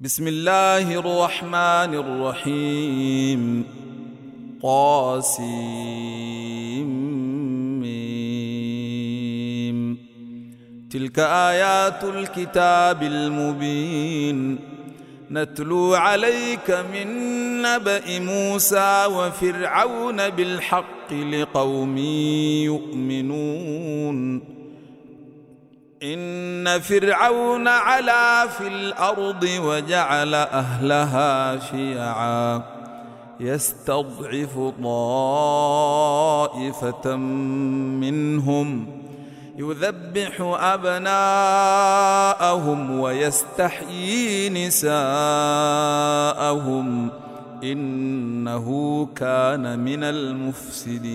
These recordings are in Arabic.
بسم الله الرحمن الرحيم طاسيم تلك آيات الكتاب المبين نتلو عليك من نبأ موسى وفرعون بالحق لقوم يؤمنون إن فرعون علا في الأرض وجعل أهلها شيعا. يستضعف طائفة منهم يذبح أبناءهم ويستحيي نساءهم. إنه كان من المفسدين.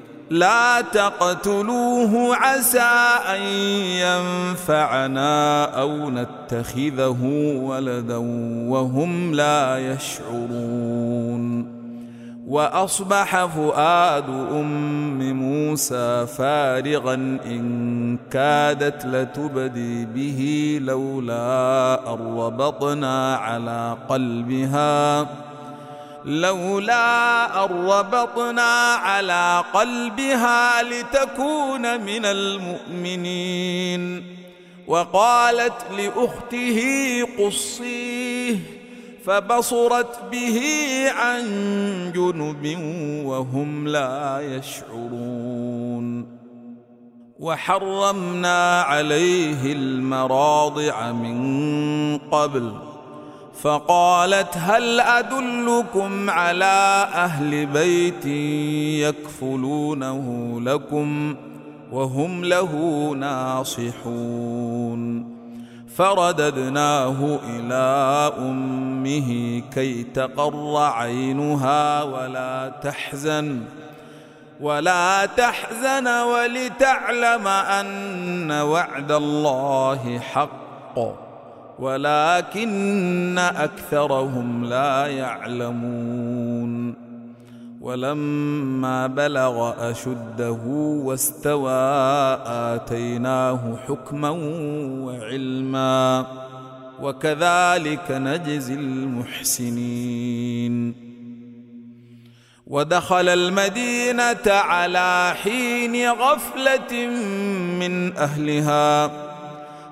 لا تقتلوه عسى أن ينفعنا أو نتخذه ولدا وهم لا يشعرون. وأصبح فؤاد أم موسى فارغا إن كادت لتبدي به لولا أن ربطنا على قلبها. لولا أن ربطنا على قلبها لتكون من المؤمنين. وقالت لأخته قصيه فبصرت به عن جنب وهم لا يشعرون. وحرمنا عليه المراضع من قبل فقالت هل أدلكم على أهل بيت يكفلونه لكم وهم له ناصحون؟ فرددناه إلى أمه كي تقر عينها ولا تحزن ولا تحزن ولتعلم أن وعد الله حق. ولكن أكثرهم لا يعلمون. ولما بلغ أشده واستوى آتيناه حكما وعلما وكذلك نجزي المحسنين. ودخل المدينة على حين غفلة من أهلها.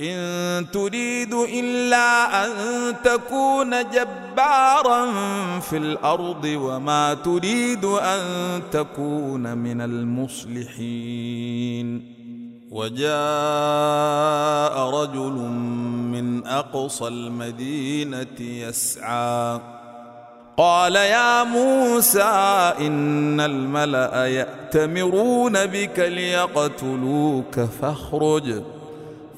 إن تريد إلا أن تكون جبارا في الأرض وما تريد أن تكون من المصلحين. وجاء رجل من أقصى المدينة يسعى. قال يا موسى إن الملأ يأتمرون بك ليقتلوك فاخرج.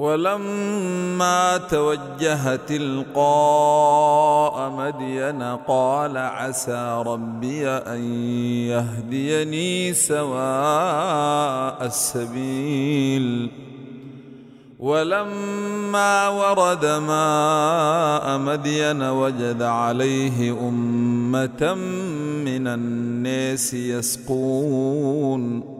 ولما توجه تلقاء مدين قال عسى ربي أن يهديني سواء السبيل. ولما ورد ماء مدين وجد عليه أمة من الناس يسقون.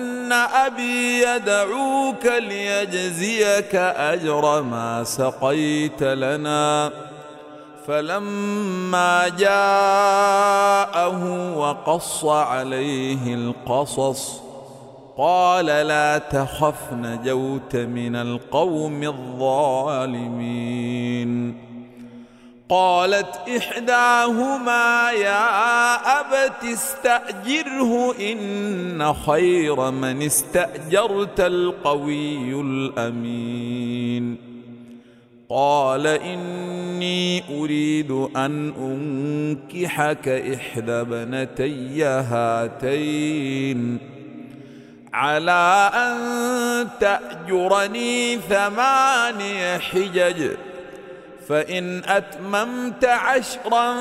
ان ابي يدعوك ليجزيك اجر ما سقيت لنا فلما جاءه وقص عليه القصص قال لا تخف نجوت من القوم الظالمين قالت إحداهما يا أبت استأجره إن خير من استأجرت القوي الأمين. قال إني أريد أن أنكحك إحدى بنتي هاتين على أن تأجرني ثماني حجج. فإن أتممت عشرا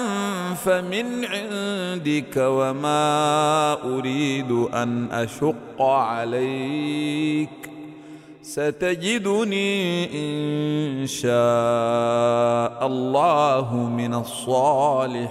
فمن عندك وما أريد أن أشق عليك ستجدني إن شاء الله من الصالحين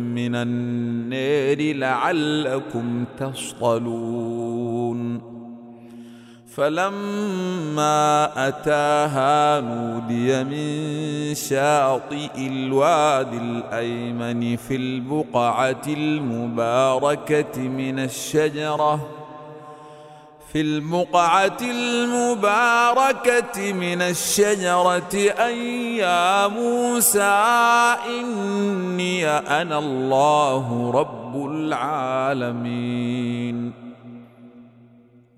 من النار لعلكم تصطلون. فلما أتاها نودي من شاطئ الوادي الأيمن في البقعة المباركة من الشجرة في البقعة المباركة من الشجرة أن يا موسى إني أنا الله رب العالمين.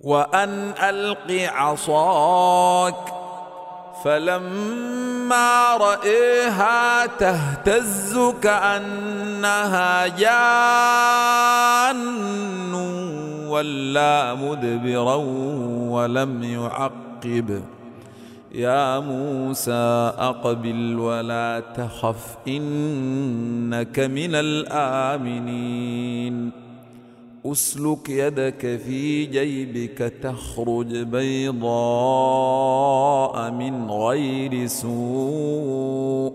وأن ألق عصاك فلما رئيها تهتز كأنها جان ولا مدبرا ولم يعقب. يا موسى أقبل ولا تخف إنك من الآمنين. أسلك يدك في جيبك تخرج بيضاء من غير سوء.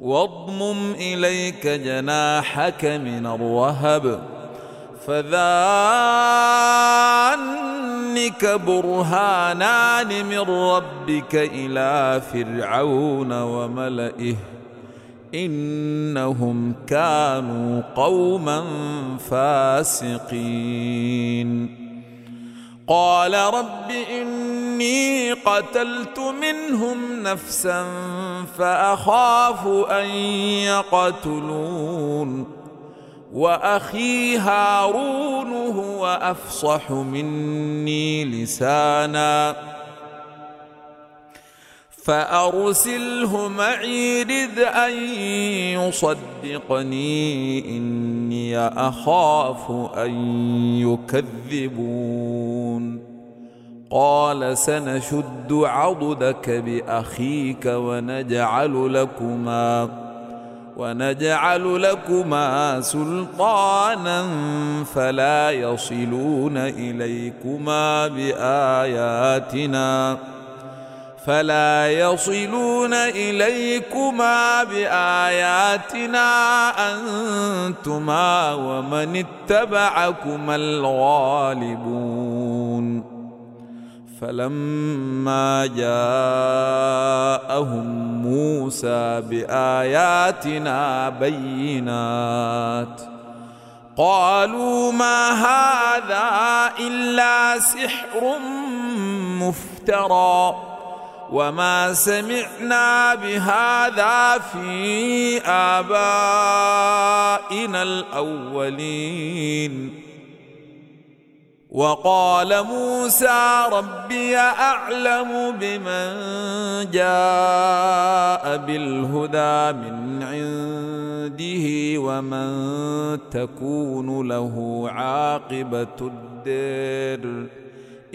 واضمم إليك جناحك من الرهب فذانك برهانان من ربك إلى فرعون وملئه. إنهم كانوا قوما فاسقين. قال رب إني قتلت منهم نفسا فأخاف أن يقتلون. وأخي هارون هو أفصح مني لسانا. فأرسله معي رد أن يصدقني إني أخاف أن يكذبون. قال سنشد عضدك بأخيك ونجعل لكما ونجعل لكما سلطانا فلا يصلون إليكما بآياتنا. فلا يصلون إليكما بآياتنا أنتما ومن اتبعكما الغالبون. فلما جاءهم موسى بآياتنا بينات قالوا ما هذا إلا سحر مفترى. وما سمعنا بهذا في آبائنا الأولين. وقال موسى ربي أعلم بمن جاء بالهدى من عنده ومن تكون له عاقبة الدير.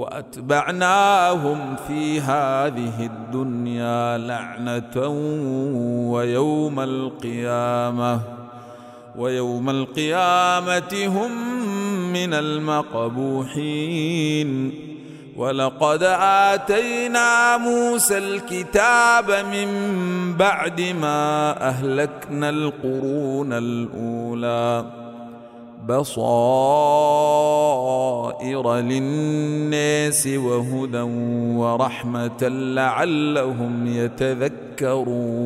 وأتبعناهم في هذه الدنيا لعنة ويوم القيامة ويوم القيامة هم من المقبوحين. ولقد آتينا موسى الكتاب من بعد ما أهلكنا القرون الأولى. بصائر للناس وهدى ورحمة لعلهم يتذكرون.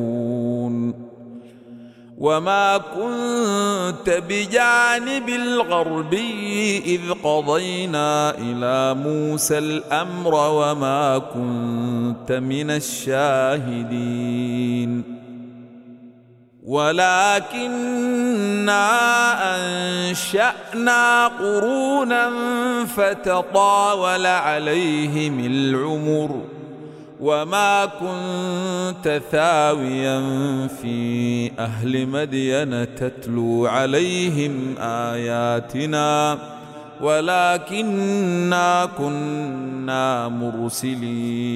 وما كنت بجانب الغربي إذ قضينا إلى موسى الأمر وما كنت من الشاهدين. ولكنا أنشأنا قرونا فتطاول عليهم العمر وما كنت ثاويا في أهل مدين تتلو عليهم آياتنا ولكنا كنا مرسلين.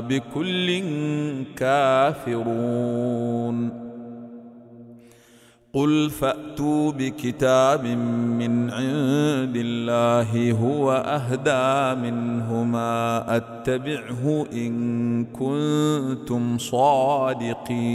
بكل كافرون قل فاتوا بكتاب من عند الله هو اهدى منهما اتبعه ان كنتم صادقين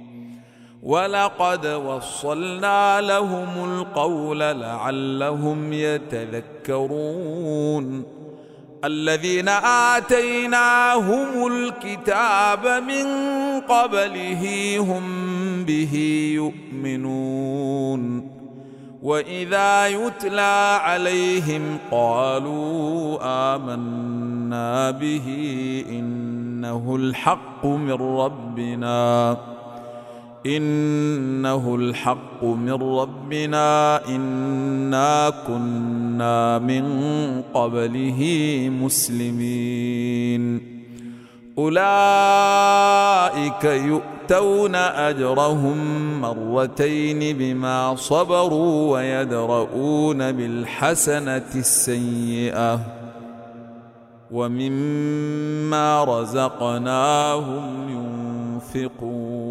ولقد وصلنا لهم القول لعلهم يتذكرون. الذين آتيناهم الكتاب من قبله هم به يؤمنون. وإذا يتلى عليهم قالوا آمنا به إنه الحق من ربنا. إنه الحق من ربنا إنا كنا من قبله مسلمين. أولئك يؤتون أجرهم مرتين بما صبروا ويدرؤون بالحسنة السيئة. ومما رزقناهم ينفقون.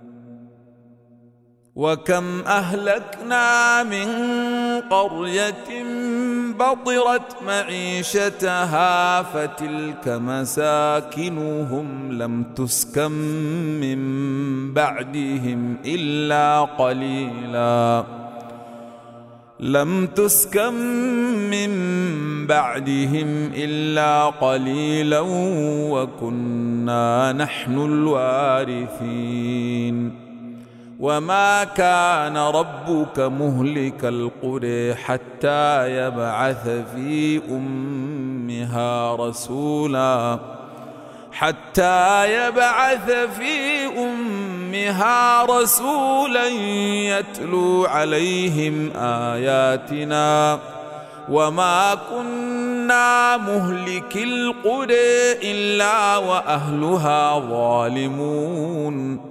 وكم أهلكنا من قرية بطرت معيشتها فتلك مساكنهم لم تسكن من بعدهم إلا قليلا. لم تسكن من بعدهم إلا قليلا وكنا نحن الوارثين. وما كان ربك مهلك القرى حتى يبعث في أمها رسولا. حتى يبعث في أمها رسولا يتلو عليهم آياتنا. وما كنا مهلك القرى إلا وأهلها ظالمون.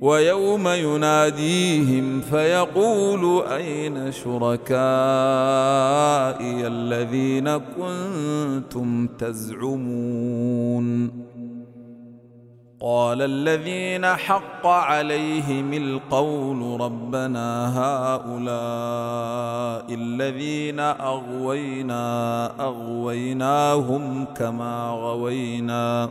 ويوم يناديهم فيقول أين شركائي الذين كنتم تزعمون؟ قال الذين حق عليهم القول ربنا هؤلاء الذين أغوينا أغويناهم كما غوينا.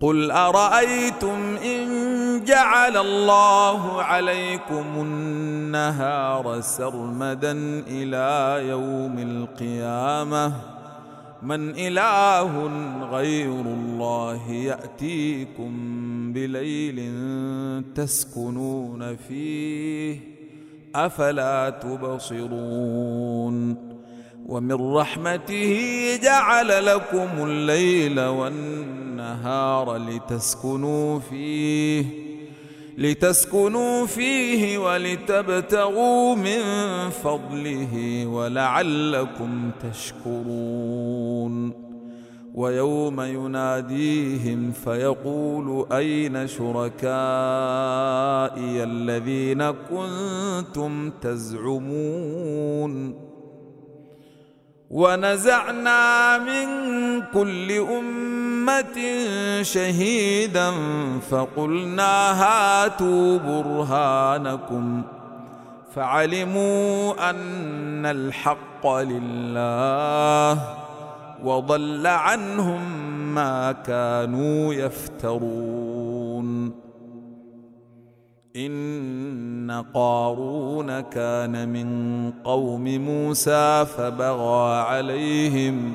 قل ارايتم ان جعل الله عليكم النهار سرمدا إلى يوم القيامه من اله غير الله ياتيكم بليل تسكنون فيه افلا تبصرون ومن رحمته جعل لكم الليل والنهار لتسكنوا فيه لتسكنوا فيه ولتبتغوا من فضله ولعلكم تشكرون. ويوم يناديهم فيقول أين شركائي الذين كنتم تزعمون؟ ونزعنا من كل أمة شهيدا فقلنا هاتوا برهانكم فعلموا ان الحق لله وضل عنهم ما كانوا يفترون ان قارون كان من قوم موسى فبغى عليهم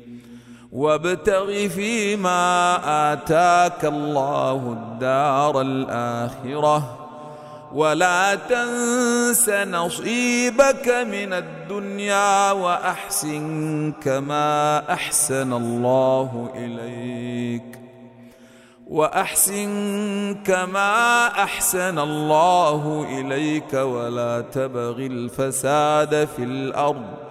وابتغ فيما آتاك الله الدار الآخرة. ولا تنس نصيبك من الدنيا وأحسن كما أحسن الله إليك. وأحسن كما أحسن الله إليك ولا تبغ الفساد في الأرض.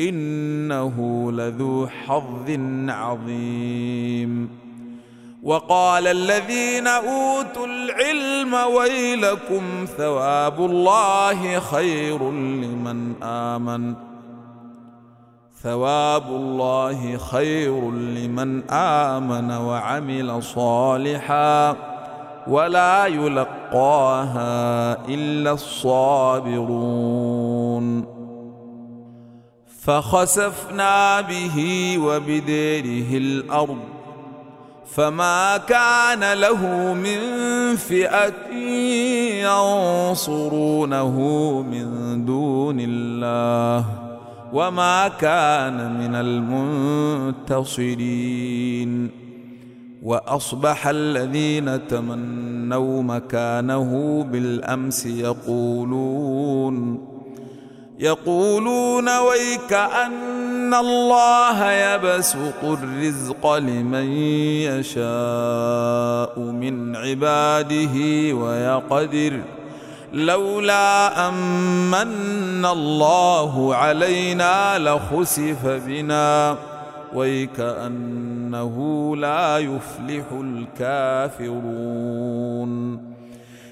إنه لذو حظ عظيم. وقال الذين أوتوا العلم ويلكم ثواب الله خير لمن آمن. ثواب الله خير لمن آمن وعمل صالحا ولا يلقاها إلا الصابرون. فخسفنا به وبديره الأرض فما كان له من فئة ينصرونه من دون الله وما كان من المنتصرين وأصبح الذين تمنوا مكانه بالأمس يقولون يقولون ويك أن الله يبسط الرزق لمن يشاء من عباده ويقدر. لولا أمن الله علينا لخسف بنا. ويكأنه لا يفلح الكافرون.